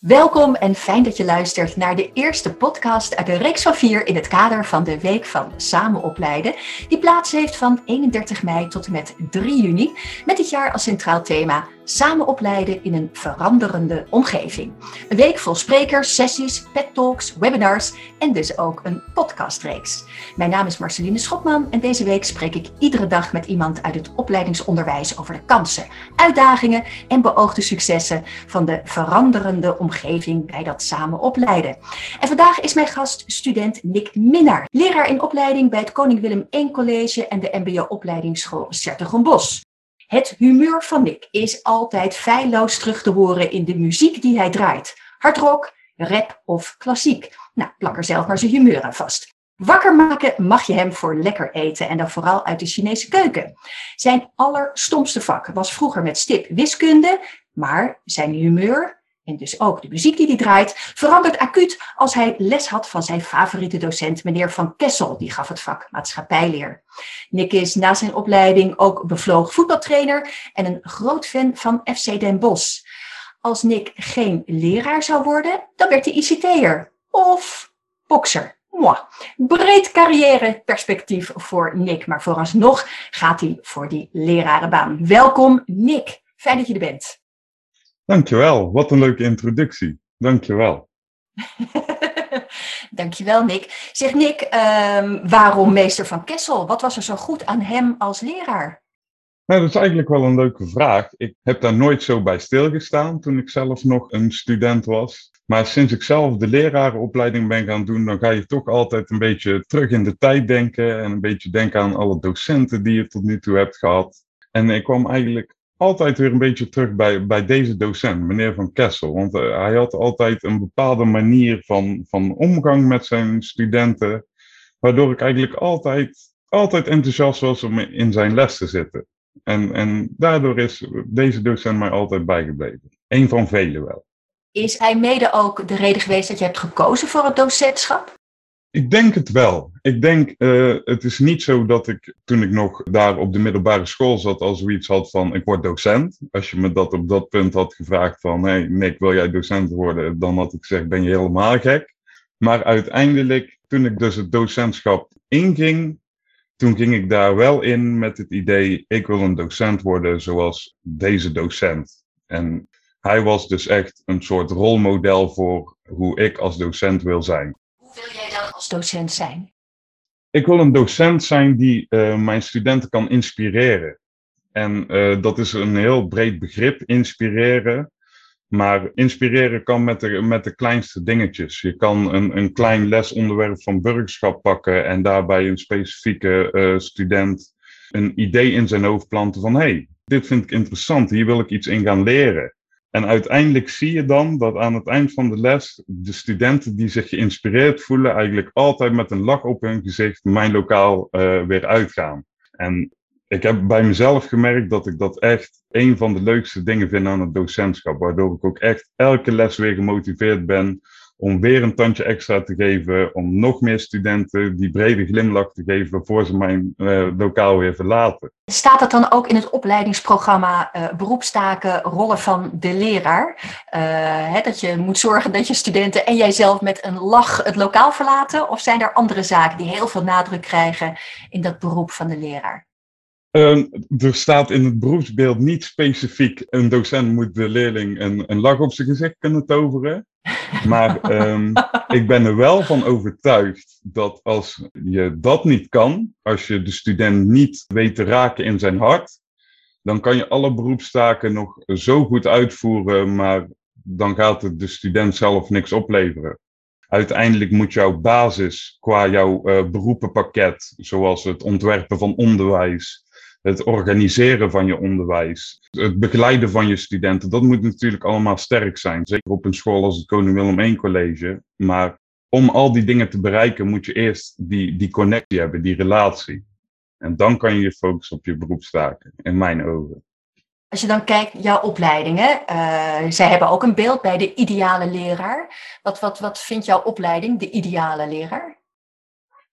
Welkom en fijn dat je luistert naar de eerste podcast uit de reeks van vier in het kader van de Week van Samen Opleiden, die plaats heeft van 31 mei tot en met 3 juni, met dit jaar als centraal thema Samen opleiden in een veranderende omgeving. Een week vol sprekers, sessies, pet talks, webinars en dus ook een podcastreeks. Mijn naam is Marceline Schopman en deze week spreek ik iedere dag met iemand uit het opleidingsonderwijs over de kansen, uitdagingen en beoogde successen van de veranderende omgeving bij dat samen opleiden. En vandaag is mijn gast student Nick Minnaar, leraar in opleiding bij het Koning Willem I College en de MBO-opleidingsschool Sertogenbos. Het humeur van Nick is altijd feilloos terug te horen in de muziek die hij draait. Hardrock, rap of klassiek. Nou, plak er zelf maar zijn humeur aan vast. Wakker maken mag je hem voor lekker eten en dan vooral uit de Chinese keuken. Zijn allerstomste vak was vroeger met stip wiskunde, maar zijn humeur dus ook de muziek die hij draait, verandert acuut als hij les had van zijn favoriete docent, meneer Van Kessel. Die gaf het vak maatschappijleer. Nick is na zijn opleiding ook bevlogen voetbaltrainer en een groot fan van FC Den Bosch. Als Nick geen leraar zou worden, dan werd hij ICT'er of bokser. Breed carrièreperspectief voor Nick, maar vooralsnog gaat hij voor die lerarenbaan. Welkom Nick, fijn dat je er bent. Dankjewel, wat een leuke introductie. Dankjewel. Dankjewel, Nick. Zeg Nick, um, waarom meester van Kessel? Wat was er zo goed aan hem als leraar? Nou, dat is eigenlijk wel een leuke vraag. Ik heb daar nooit zo bij stilgestaan toen ik zelf nog een student was. Maar sinds ik zelf de lerarenopleiding ben gaan doen, dan ga je toch altijd een beetje terug in de tijd denken en een beetje denken aan alle docenten die je tot nu toe hebt gehad. En ik kwam eigenlijk altijd weer een beetje terug bij, bij deze docent, meneer Van Kessel. Want uh, hij had altijd een bepaalde manier van, van omgang met zijn studenten, waardoor ik eigenlijk altijd, altijd enthousiast was om in zijn les te zitten. En, en daardoor is deze docent mij altijd bijgebleven. Eén van velen wel. Is hij mede ook de reden geweest dat je hebt gekozen voor het docentschap? Ik denk het wel. Ik denk, uh, het is niet zo dat ik toen ik nog daar op de middelbare school zat al zoiets had van ik word docent. Als je me dat op dat punt had gevraagd van hey Nick, wil jij docent worden? Dan had ik gezegd ben je helemaal gek. Maar uiteindelijk, toen ik dus het docentschap inging, toen ging ik daar wel in met het idee ik wil een docent worden zoals deze docent. En hij was dus echt een soort rolmodel voor hoe ik als docent wil zijn. Hoe wil jij dan als docent zijn? Ik wil een docent zijn die uh, mijn studenten kan inspireren. En uh, dat is een heel breed begrip, inspireren. Maar inspireren kan met de, met de kleinste dingetjes. Je kan een, een klein lesonderwerp van burgerschap pakken en daarbij een specifieke uh, student een idee in zijn hoofd planten van hé, hey, dit vind ik interessant, hier wil ik iets in gaan leren. En uiteindelijk zie je dan dat aan het eind van de les de studenten die zich geïnspireerd voelen, eigenlijk altijd met een lach op hun gezicht mijn lokaal uh, weer uitgaan. En ik heb bij mezelf gemerkt dat ik dat echt een van de leukste dingen vind aan het docentschap, waardoor ik ook echt elke les weer gemotiveerd ben om weer een tandje extra te geven, om nog meer studenten die brede glimlach te geven voor ze mijn uh, lokaal weer verlaten. Staat dat dan ook in het opleidingsprogramma uh, beroepstaken, rollen van de leraar? Uh, hè, dat je moet zorgen dat je studenten en jijzelf met een lach het lokaal verlaten? Of zijn er andere zaken die heel veel nadruk krijgen in dat beroep van de leraar? Um, er staat in het beroepsbeeld niet specifiek een docent moet de leerling een, een lach op zijn gezicht kunnen toveren. Maar um, ik ben er wel van overtuigd dat als je dat niet kan, als je de student niet weet te raken in zijn hart, dan kan je alle beroepstaken nog zo goed uitvoeren, maar dan gaat het de student zelf niks opleveren. Uiteindelijk moet jouw basis qua jouw uh, beroepenpakket, zoals het ontwerpen van onderwijs, het organiseren van je onderwijs, het begeleiden van je studenten, dat moet natuurlijk allemaal sterk zijn. Zeker op een school als het Koning Willem I College. Maar om al die dingen te bereiken, moet je eerst die, die connectie hebben, die relatie. En dan kan je je focussen op je beroepstaken, in mijn ogen. Als je dan kijkt, jouw opleidingen, uh, zij hebben ook een beeld bij de ideale leraar. Wat, wat, wat vindt jouw opleiding, de ideale leraar?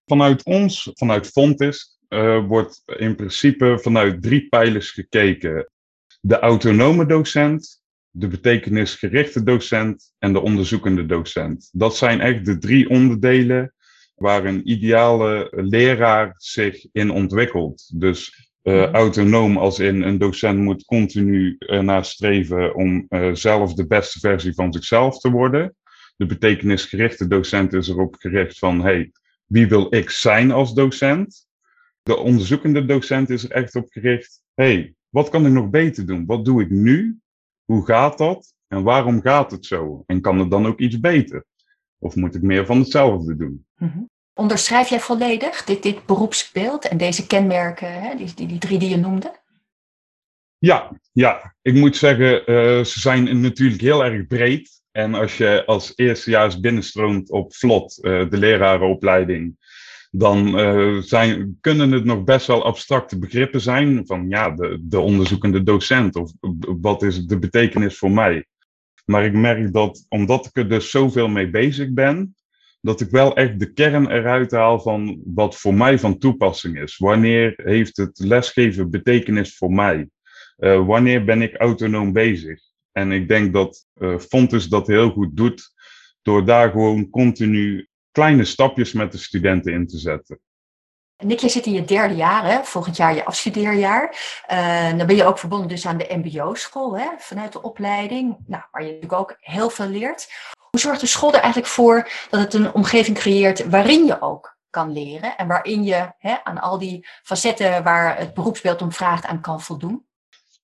Vanuit ons, vanuit Fontis, uh, wordt in principe vanuit drie pijlers gekeken. De autonome docent, de betekenisgerichte docent en de onderzoekende docent. Dat zijn echt de drie onderdelen waar een ideale leraar zich in ontwikkelt. Dus uh, autonoom als in een docent moet continu ernaar streven om uh, zelf de beste versie van zichzelf te worden. De betekenisgerichte docent is erop gericht van, hey, wie wil ik zijn als docent? De onderzoekende docent is er echt op gericht, hey, wat kan ik nog beter doen? Wat doe ik nu? Hoe gaat dat? En waarom gaat het zo? En kan het dan ook iets beter? Of moet ik meer van hetzelfde doen? Mm Onderschrijf jij volledig dit, dit beroepsbeeld en deze kenmerken, hè, die, die, die drie die je noemde? Ja, ja. ik moet zeggen, uh, ze zijn natuurlijk heel erg breed. En als je als eerstejaars binnenstroomt op vlot, uh, de lerarenopleiding, dan uh, zijn, kunnen het nog best wel abstracte begrippen zijn. Van ja, de, de onderzoekende docent of wat is de betekenis voor mij. Maar ik merk dat omdat ik er dus zoveel mee bezig ben, dat ik wel echt de kern eruit haal van wat voor mij van toepassing is. Wanneer heeft het lesgeven betekenis voor mij? Uh, wanneer ben ik autonoom bezig? En ik denk dat uh, Fontes dat heel goed doet door daar gewoon continu kleine stapjes met de studenten in te zetten. Nick, je zit in je derde jaar, hè? volgend jaar je afstudeerjaar. Uh, dan ben je ook verbonden dus aan de mbo-school, hè? vanuit de opleiding, nou, waar je natuurlijk ook heel veel leert. Hoe zorgt de school er eigenlijk voor dat het een omgeving creëert waarin je ook kan leren en waarin je hè, aan al die facetten waar het beroepsbeeld om vraagt aan kan voldoen?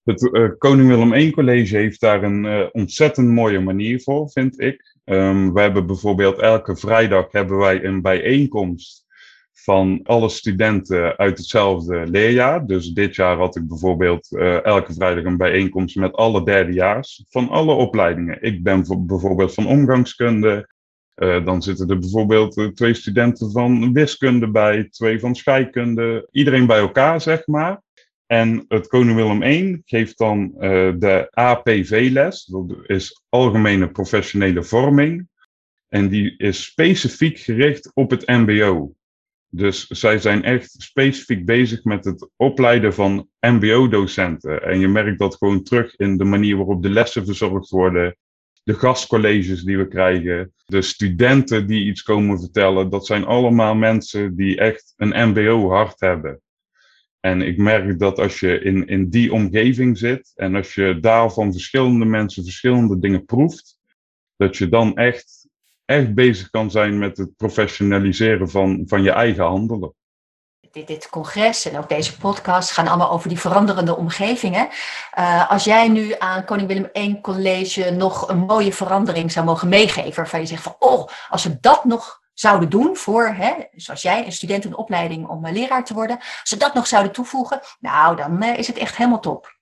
Het uh, Koning Willem I College heeft daar een uh, ontzettend mooie manier voor, vind ik. Um, we hebben bijvoorbeeld elke vrijdag hebben wij een bijeenkomst van alle studenten uit hetzelfde leerjaar. Dus dit jaar had ik bijvoorbeeld uh, elke vrijdag een bijeenkomst met alle derdejaars van alle opleidingen. Ik ben bijvoorbeeld van omgangskunde. Uh, dan zitten er bijvoorbeeld uh, twee studenten van wiskunde bij, twee van scheikunde. Iedereen bij elkaar, zeg maar. En het Koning Willem I geeft dan de APV-les. Dat is Algemene Professionele Vorming. En die is specifiek gericht op het MBO. Dus zij zijn echt specifiek bezig met het opleiden van MBO-docenten. En je merkt dat gewoon terug in de manier waarop de lessen verzorgd worden, de gastcolleges die we krijgen, de studenten die iets komen vertellen. Dat zijn allemaal mensen die echt een MBO-hart hebben. En ik merk dat als je in, in die omgeving zit en als je daar van verschillende mensen verschillende dingen proeft, dat je dan echt echt bezig kan zijn met het professionaliseren van, van je eigen handelen. Dit, dit congres en ook deze podcast gaan allemaal over die veranderende omgevingen. Uh, als jij nu aan Koning Willem I College nog een mooie verandering zou mogen meegeven, waarvan je zegt van, oh, als we dat nog zouden doen voor, hè, zoals jij, een student in opleiding om leraar te worden, als ze dat nog zouden toevoegen, nou, dan uh, is het echt helemaal top.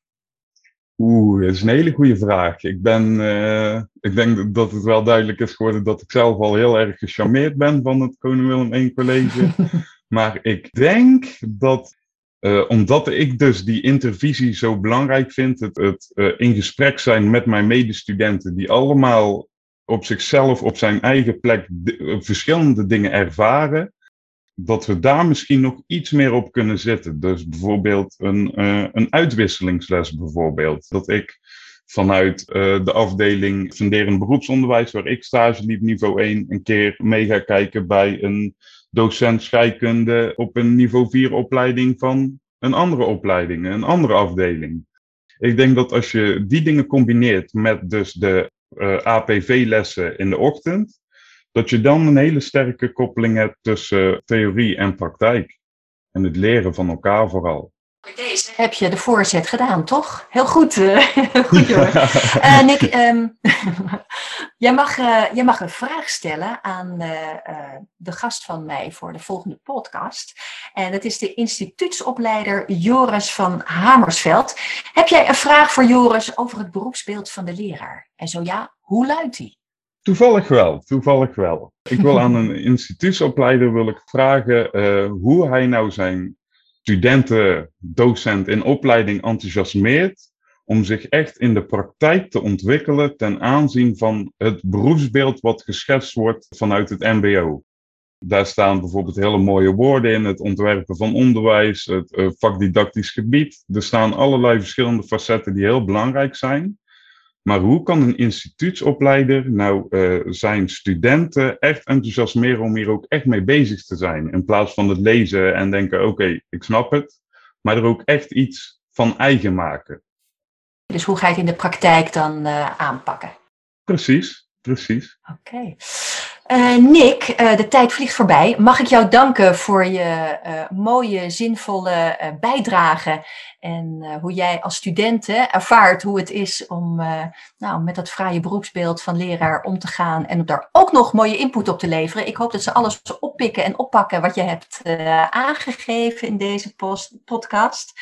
Oeh, dat is een hele goede vraag. Ik, ben, uh, ik denk dat het wel duidelijk is geworden dat ik zelf al heel erg gecharmeerd ben van het Koning Willem I College. maar ik denk dat, uh, omdat ik dus die intervisie zo belangrijk vind, het, het uh, in gesprek zijn met mijn medestudenten, die allemaal op zichzelf, op zijn eigen plek, verschillende dingen ervaren, dat we daar misschien nog iets meer op kunnen zetten. Dus bijvoorbeeld een, uh, een uitwisselingsles bijvoorbeeld. Dat ik vanuit uh, de afdeling funderend beroepsonderwijs, waar ik stage liep, niveau 1, een keer mee ga kijken bij een docent scheikunde op een niveau 4 opleiding van een andere opleiding, een andere afdeling. Ik denk dat als je die dingen combineert met dus de uh, APV-lessen in de ochtend, dat je dan een hele sterke koppeling hebt tussen theorie en praktijk. En het leren van elkaar vooral. Deze heb je de voorzet gedaan, toch? Heel goed. Uh, goed uh, Nick, um, jij, mag, uh, jij mag een vraag stellen aan de gast van mij voor de volgende podcast. En dat is de instituutsopleider Joris van Hamersveld. Heb jij een vraag voor Joris over het beroepsbeeld van de leraar? En zo ja, hoe luidt die? Toevallig wel, toevallig wel. Ik wil aan een instituutsopleider wil ik vragen uh, hoe hij nou zijn studenten, docent in opleiding enthousiasmeert om zich echt in de praktijk te ontwikkelen ten aanzien van het beroepsbeeld wat geschetst wordt vanuit het MBO. Daar staan bijvoorbeeld hele mooie woorden in, het ontwerpen van onderwijs, het uh, vakdidactisch gebied. Er staan allerlei verschillende facetten die heel belangrijk zijn. Maar hoe kan een instituutsopleider nou uh, zijn studenten echt enthousiasmeren om hier ook echt mee bezig te zijn? In plaats van het lezen en denken, oké, ik snap het. Maar er ook echt iets van eigen maken. Dus hoe ga je het in de praktijk dan uh, aanpakken? Precies, precies. Oké. Uh, Nick, uh, de tijd vliegt voorbij. Mag ik jou danken voor je uh, mooie, zinvolle bijdrage en hoe jij als student ervaart hoe het is om nou, met dat fraaie beroepsbeeld van leraar om te gaan en om daar ook nog mooie input op te leveren. Ik hoop dat ze alles oppikken en oppakken wat je hebt aangegeven in deze podcast.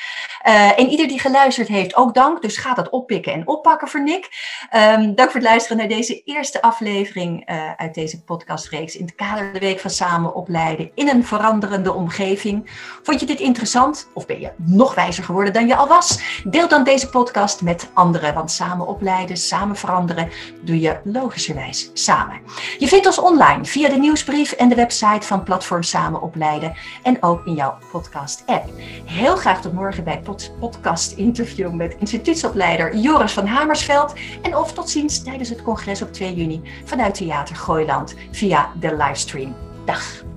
en ieder die geluisterd heeft, ook dank. Dus ga dat oppikken en oppakken voor Nick. Um, dank voor het luisteren naar deze eerste aflevering uit deze podcast podcastreeks in het kader de Week van Samen opleiden in een veranderende omgeving. Vond je dit interessant of ben je nog wijzer geworden dan je al was? Deel dan deze podcast met anderen, want samen opleiden, samen veranderen doe je logischerwijs samen. Je vindt ons online via de nieuwsbrief en de website van Platform Samen Opleiden en ook in jouw podcast-app. Heel graag tot morgen bij podcast-interview met instituutsopleider Joris van Hamersveld en of tot ziens tijdens het congres op 2 juni vanuit Theater Gooiland via de livestream. Dag!